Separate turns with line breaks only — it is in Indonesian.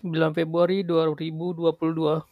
9 Februari 2022.